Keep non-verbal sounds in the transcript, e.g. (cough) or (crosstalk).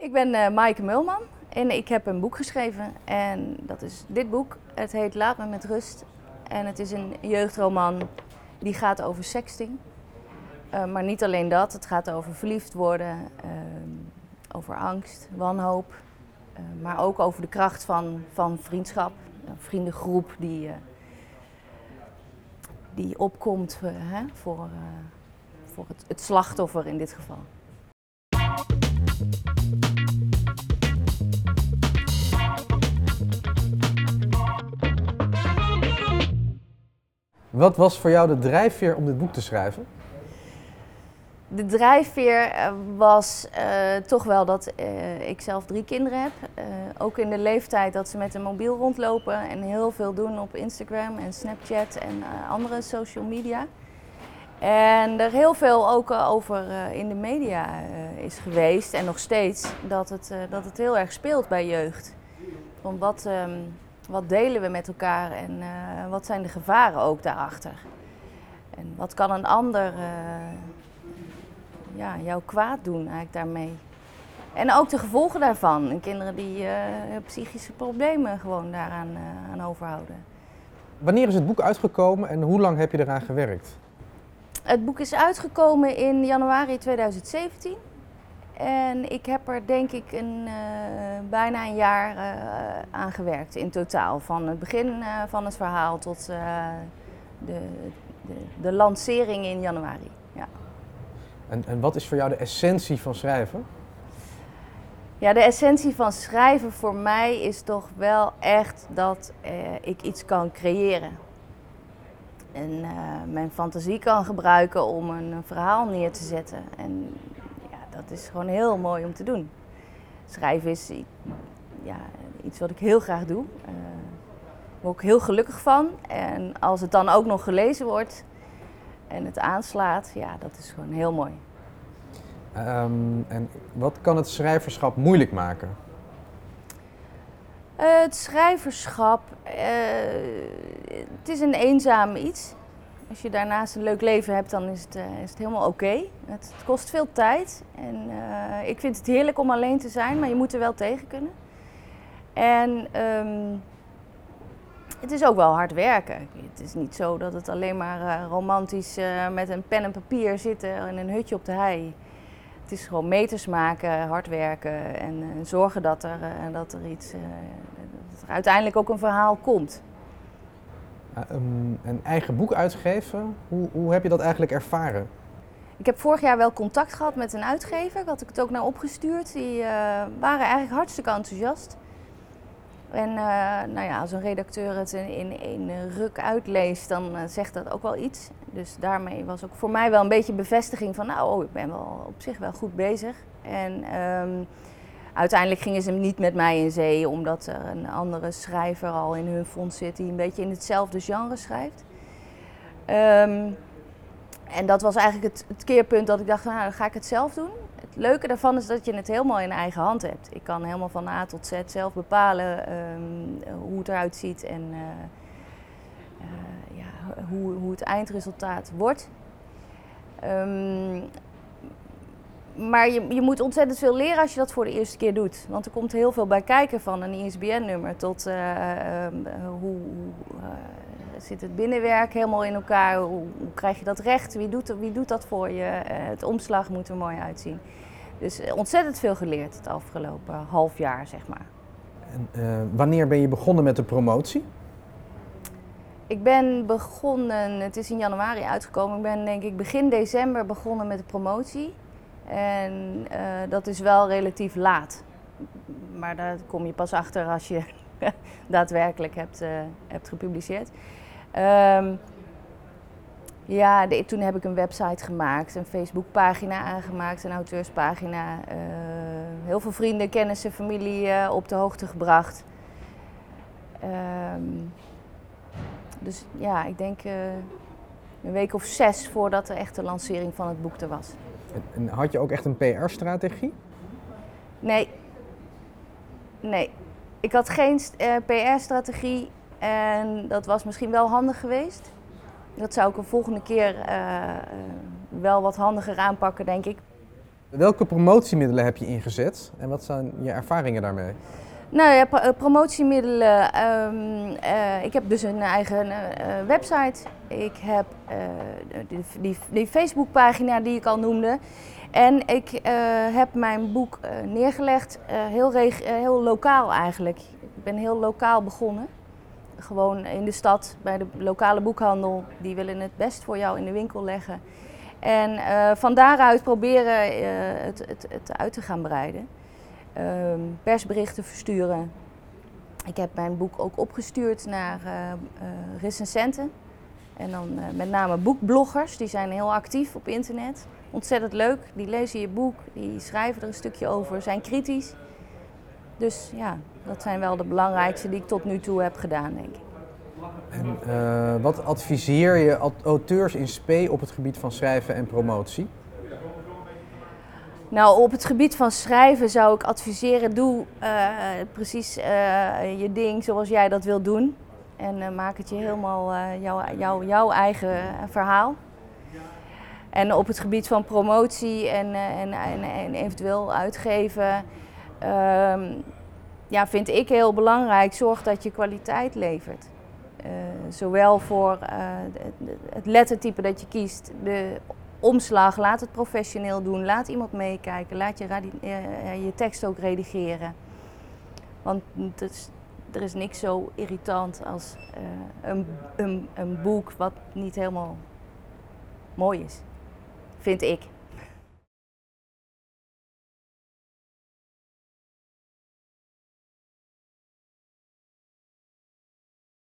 Ik ben uh, Maaike Mulman en ik heb een boek geschreven. En dat is dit boek. Het heet Laat me met rust. En het is een jeugdroman die gaat over sexting. Uh, maar niet alleen dat, het gaat over verliefd worden, uh, over angst, wanhoop. maar ook over de kracht van, van vriendschap. Een vriendengroep die, die opkomt hè, voor, voor het, het slachtoffer in dit geval. Wat was voor jou de drijfveer om dit boek te schrijven? De drijfveer eh, was uh, toch wel dat uh, ik zelf drie kinderen heb. ook in de leeftijd dat ze met een mobiel rondlopen en heel veel doen op Instagram en Snapchat en andere social media. En er heel veel ook over in de media is geweest en nog steeds dat het, dat het heel erg speelt bij jeugd. Van wat, um, wat delen we met elkaar en uh, wat zijn de gevaren ook daarachter? En wat kan een ander uh, ja, jou kwaad doen eigenlijk daarmee? En ook de gevolgen daarvan. En kinderen die uh, psychische problemen gewoon daaraan aan overhouden. Wanneer is het boek uitgekomen en hoe lang heb je eraan gewerkt? Het boek is uitgekomen in januari 2017. En ik heb er denk ik een, uh, bijna een jaar uh, aan gewerkt in totaal. Van het begin uh, van het verhaal tot de, de, de, lancering in januari. Ja. En, en wat is voor jou de essentie van schrijven? Ja, de essentie van schrijven voor mij is toch wel echt dat ik iets kan creëren. En mijn fantasie kan gebruiken om een verhaal neer te zetten. En dat is gewoon heel mooi om te doen. Schrijven is ja, iets wat ik heel graag doe. Uh, daar word ik heel gelukkig van. En als het dan ook nog gelezen wordt en het aanslaat, ja, dat is gewoon heel mooi. Um, en wat kan het schrijverschap moeilijk maken? Uh, het schrijverschap, uh, het is een eenzaam iets. Als je daarnaast een leuk leven hebt, dan is het, uh, is het helemaal oké. Het, kost veel tijd. En uh, ik vind het heerlijk om alleen te zijn, maar je moet er wel tegen kunnen. En um, het is ook wel hard werken. Het is niet zo dat het alleen maar uh, romantisch met een pen en papier zitten in een hutje op de hei. Het is gewoon meters maken, hard werken en zorgen dat er, dat er iets, dat er uiteindelijk ook een verhaal komt. Um, een eigen boek uitgeven, hoe, hoe heb je dat eigenlijk ervaren? Ik heb vorig jaar wel contact gehad met een uitgever. Ik had ik het ook naar opgestuurd. Die uh, waren eigenlijk hartstikke enthousiast. En uh, nou ja, als een redacteur het in één ruk uitleest, dan zegt dat ook wel iets. Dus daarmee was ook voor mij wel een beetje bevestiging van, nou, oh, ik ben wel op zich wel goed bezig. En um, Uiteindelijk gingen ze niet met mij in zee, omdat er een andere schrijver al in hun fonds zit die een beetje in hetzelfde genre schrijft. Um, en dat was eigenlijk het, keerpunt dat ik dacht, nou dan ga ik het zelf doen. Het leuke daarvan is dat je het helemaal in eigen hand hebt. Ik kan helemaal van A tot Z zelf bepalen um, hoe het eruit ziet en uh, uh, ja, hoe, hoe het eindresultaat wordt. Um, maar je, je moet ontzettend veel leren als je dat voor de eerste keer doet. Want er komt heel veel bij kijken van een ISBN-nummer tot uh, uh, hoe, uh, zit het binnenwerk helemaal in elkaar, hoe, hoe, krijg je dat recht, wie doet, wie doet dat voor je, het omslag moet er mooi uitzien. Dus ontzettend veel geleerd het afgelopen half jaar, zeg maar. En, wanneer ben je begonnen met de promotie? Ik ben begonnen, het is in januari uitgekomen, ik ben denk ik begin december begonnen met de promotie. En uh, dat is wel relatief laat. Maar daar kom je pas achter als je (laughs) daadwerkelijk hebt, uh, hebt gepubliceerd. Um, ja, toen heb ik een website gemaakt, een Facebookpagina aangemaakt, een auteurspagina. Uh, heel veel vrienden, kennissen, familie op de hoogte gebracht. Um, dus ja, ik denk een week of zes voordat de echte lancering van het boek er was. En had je ook echt een PR-strategie? Nee. Nee. Ik had geen uh, PR-strategie en dat was misschien wel handig geweest. Dat zou ik een volgende keer uh, wel wat handiger aanpakken, denk ik. Welke promotiemiddelen heb je ingezet en wat zijn je ervaringen daarmee? Nou ja, pro- eh, promotiemiddelen. ehm, eh, ik heb dus een eigen eh, eh, website. Ik heb eh, die, die, die Facebookpagina die ik al noemde. En ik eh, heb mijn boek eh, neergelegd, eh, heel, heel lokaal eigenlijk. Ik ben heel lokaal begonnen. Gewoon in de stad, bij de lokale boekhandel. Die willen het best voor jou in de winkel leggen. En van daaruit proberen het, het, het uit te gaan breiden. Ehm, persberichten versturen. Ik heb mijn boek ook opgestuurd naar recensenten. En dan eh, met name boekbloggers, die zijn heel actief op internet. Ontzettend leuk, die lezen je boek, die schrijven er een stukje over, zijn kritisch. Dus ja, dat zijn wel de belangrijkste die ik tot nu toe heb gedaan, denk ik. En eh, wat adviseer je aut- auteurs in spe op het gebied van schrijven en promotie? Nou, op het gebied van schrijven zou ik adviseren: doe eh, precies je ding zoals jij dat wil doen. En eh, maak het je helemaal eh, jouw, jouw, eigen eh, verhaal. En op het gebied van promotie en, en, en, en eventueel uitgeven, ehm, ja, vind ik heel belangrijk: zorg dat je kwaliteit levert. Zowel voor het lettertype dat je kiest, de omslag, laat het professioneel doen, laat iemand meekijken, laat je, je tekst ook redigeren. Want het is, er is niks zo irritant als eh, een, een, een boek wat niet helemaal mooi is, vind ik.